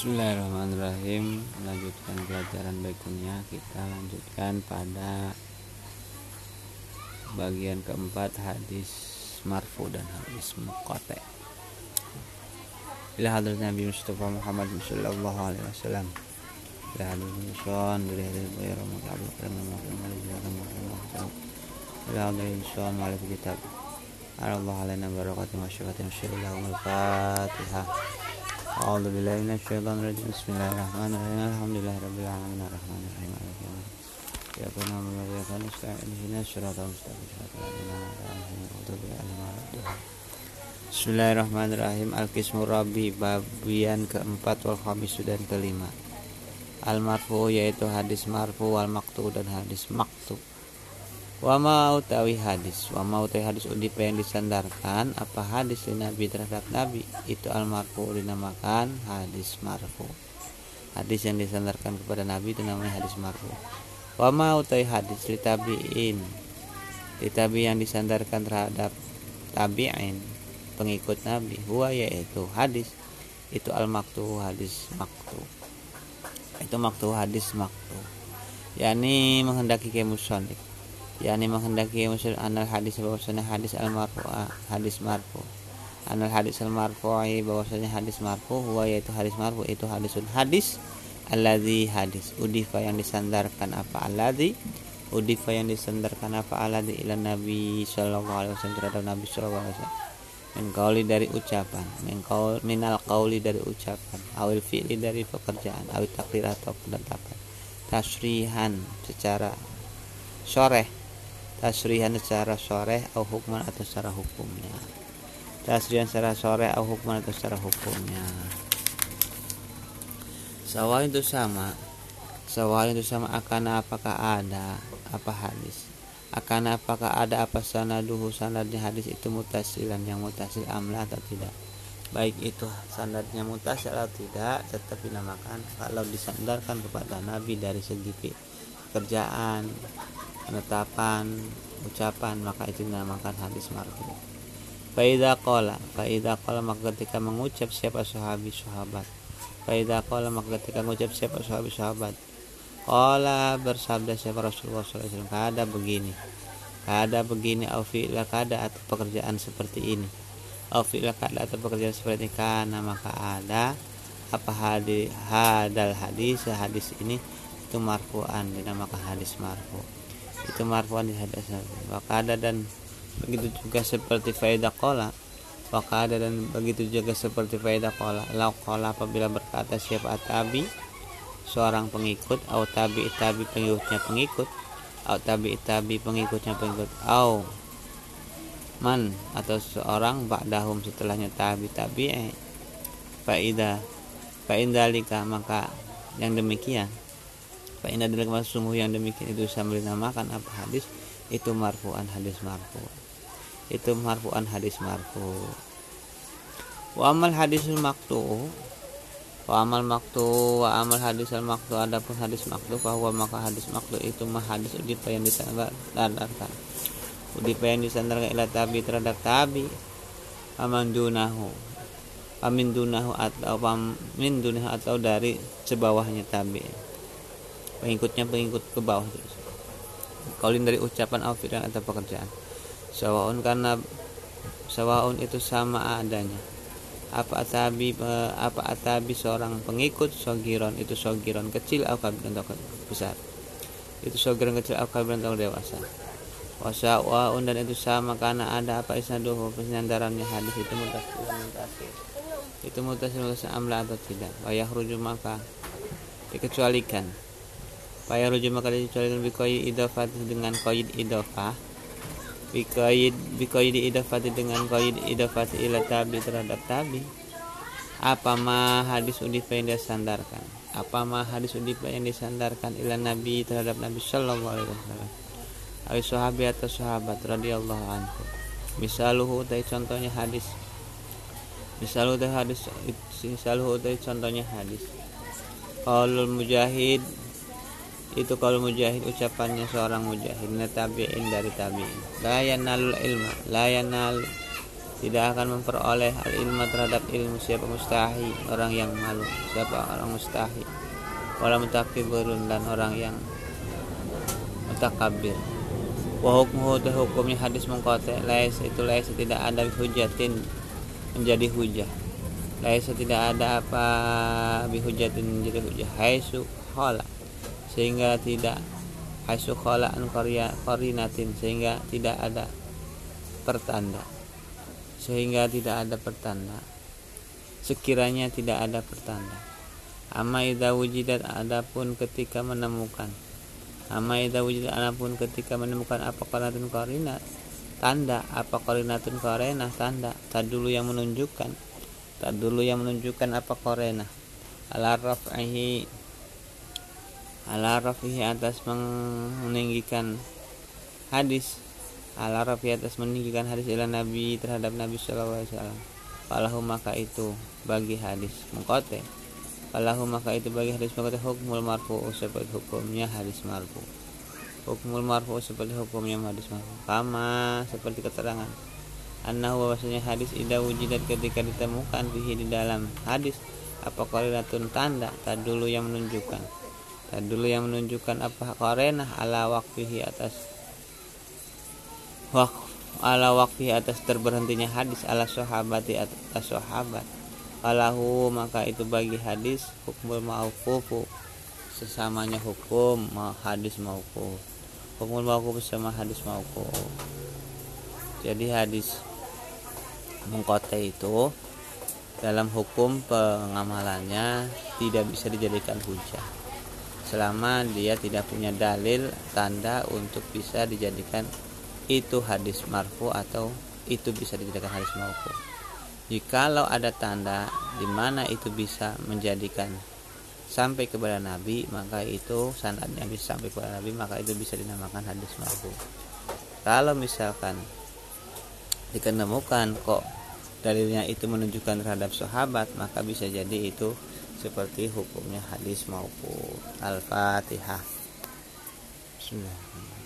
Bismillahirrahmanirrahim Melanjutkan pelajaran berikutnya Kita lanjutkan pada Bagian keempat hadis marfu dan hadis muqate Ila hadrat Nabi Mustafa Muhammad Sallallahu alaihi wasallam Ila hadrat Muson Dari hadis Ramadhan Abu Karim Ila hadrat Muson Malif kitab Allah alaina barakatuh wa syukatin wa syukatin A'udzu billahi minasyaitonir. Bismillahirrahmanirrahim. Wa iyyaka nasta'in. Mustaqim. Bismillahirrahmanirrahim Al-Qismu Rabbi Babian keempat wal khamis dan kelima Al-Marfu yaitu hadis marfu wal maktu dan hadis maktub wa mau utawi hadis. Wa mau utawi hadis udip yang disandarkan apa hadis di nabi terhadap nabi? Itu al marfu dinamakan hadis marfu. Hadis yang disandarkan kepada nabi itu namanya hadis marfu. Wa mau utawi hadis li tabiin. Li tabi yang disandarkan terhadap tabi'in pengikut nabi. Huwa yaitu hadis. Itu al maktu hadis maktu itu maktu hadis maktu yakni menghendaki kemusonik yakni menghendaki musul anal hadis bahwasanya hadis al marfu hadis marfu. Anal hadis al marfu'i bahwasanya hadis marfu huwa yaitu hadis marfu itu hadisun hadis alladzi hadis. Udifa yang disandarkan apa alladzi udifa yang disandarkan apa alladzi ila nabi sallallahu alaihi wasallam terhadap nabi sallallahu alaihi wasallam. Min dari ucapan min kaul minal kauli dari ucapan awil fi'li dari pekerjaan awil takdir atau penetapan. Tasrihan secara soreh tasrihan secara sore atau hukman atau secara hukumnya. Tasrihan secara sore atau hukman atau secara hukumnya. Sawah itu sama. Sawah itu sama akan apakah ada apa hadis? Akan apakah ada apa sanaduhu sanadnya hadis itu mutasilan yang mutasil amla atau tidak? Baik itu sanadnya mutasil atau tidak tetap dinamakan. Kalau disandarkan kepada nabi dari segi pekerjaan penetapan ucapan maka itu dinamakan hadis marfu Faida kola, faida kola maka ketika mengucap siapa sahabi sahabat. Faida kola maka ketika mengucap siapa sahabi sahabat. Kola bersabda siapa Rasulullah SAW. Kada begini, kada begini, aufilah kada atau pekerjaan seperti ini. Aufilah kada atau pekerjaan seperti ini karena maka ada apa hadis hadal hadis hadis ini itu marfu'an dinamakan hadis marfu' itu marfu'an di hadis wakada dan begitu juga seperti faedah kola. Wakada dan begitu juga seperti faedah kola. Lau kola apabila berkata siapa tabi seorang pengikut atau tabi tabi pengikutnya pengikut atau tabi tabi pengikutnya pengikut. Au man atau seorang ba'dahum setelahnya tabi tabi eh faida faindalika maka yang demikian Fa inna adalah sungguh yang demikian itu sambil dinamakan apa hadis? Itu marfu'an hadis marfu. Itu marfu'an hadis marfu. Wa amal hadisul maktu. Wa amal maktu wa amal hadis al maktu. Adapun hadis maktu bahwa maka hadis maktu itu mah hadis udipa yang disandarkan udipa yang disandarkan ila tabi terhadap tabi. Aman dunahu. Amin dunahu atau amin dunahu atau dari sebawahnya tabi pengikutnya pengikut ke bawah terus kaulin dari ucapan afiran atau pekerjaan sawaun karena sawaun itu sama adanya apa atabi apa atabi seorang pengikut sogiron itu sogiron kecil atau atau besar itu sogiron kecil atau atau dewasa wasawaun dan itu sama karena ada apa isnaduhu penyandarannya hadis itu mutasir itu mutasir mutasir amla atau tidak wayah rujuk maka dikecualikan Faya rujuk maka dicualikan bikoid idofat dengan koid idofah. Bikoid bikoid idofat dengan koid idofat ila tabi terhadap tabi. Apa ma hadis udifa yang disandarkan? Apa ma hadis udifa yang disandarkan ila nabi terhadap nabi sallallahu alaihi wasallam? Awi sahabi atau sahabat radhiyallahu anhu. Misaluhu tadi contohnya hadis. Misaluhu tadi hadis Misaluhu tadi contohnya hadis. Qaulul mujahid itu kalau mujahid ucapannya seorang mujahid tabi'in dari tabi'in. La yanalul ilma la yanal. Tidak akan memperoleh al ilmu terhadap ilmu siapa mustahi orang yang malu siapa orang mustahi wala mutakibirun dan orang yang mutakabir wa hukmuhu hukumnya hadis mengkote lais itu lais tidak ada hujatin menjadi hujah. Lais tidak ada apa bihujatin menjadi hujah. Haisu khala sehingga tidak haisu khala an qarinatin sehingga tidak ada pertanda. Sehingga tidak ada pertanda. Sekiranya tidak ada pertanda. Amma idza wujidat adapun ketika menemukan. Amma idza wujidat adapun ketika menemukan apa qarinatun qarinat tanda apa qarinatun qarinah tanda. Tak dulu yang menunjukkan. Tak dulu yang menunjukkan apa qarinah ala raf'ihi ala raf'ihi atas meninggikan hadis. Ala rafi atas meninggikan hadis ila nabi terhadap nabi sallallahu alaihi wasallam. Falahu maka itu bagi hadis mengkote. Falahu maka itu bagi hadis mengkote. Hukmul marfu seperti hukumnya hadis marfu. Hukmul marfu seperti hukumnya hadis marfu. Kama seperti keterangan. Annahu bahwasanya hadis ida wujidat ketika ditemukan fihi di dalam hadis apa korinatun tanda tak dulu yang menunjukkan tak dulu yang menunjukkan apa? Korenah ala wakfihi atas wak ala wakfi atas terberhentinya hadis ala sahabati atas sahabat. Falahu maka itu bagi hadis hukum mauqufu sesamanya hukum hadis mauquf. Hukum mauquf sama hadis mauquf. Jadi hadis mengkote itu dalam hukum pengamalannya tidak bisa dijadikan hujah selama dia tidak punya dalil tanda untuk bisa dijadikan itu hadis marfu atau itu bisa dijadikan hadis marfu. Jikalau ada tanda di mana itu bisa menjadikan sampai kepada Nabi, maka itu sanadnya bisa sampai kepada Nabi, maka itu bisa dinamakan hadis marfu. Kalau misalkan dikenemukan kok dalilnya itu menunjukkan terhadap sahabat, maka bisa jadi itu seperti hukumnya hadis maupun Al-Fatihah. Bismillahirrahmanirrahim.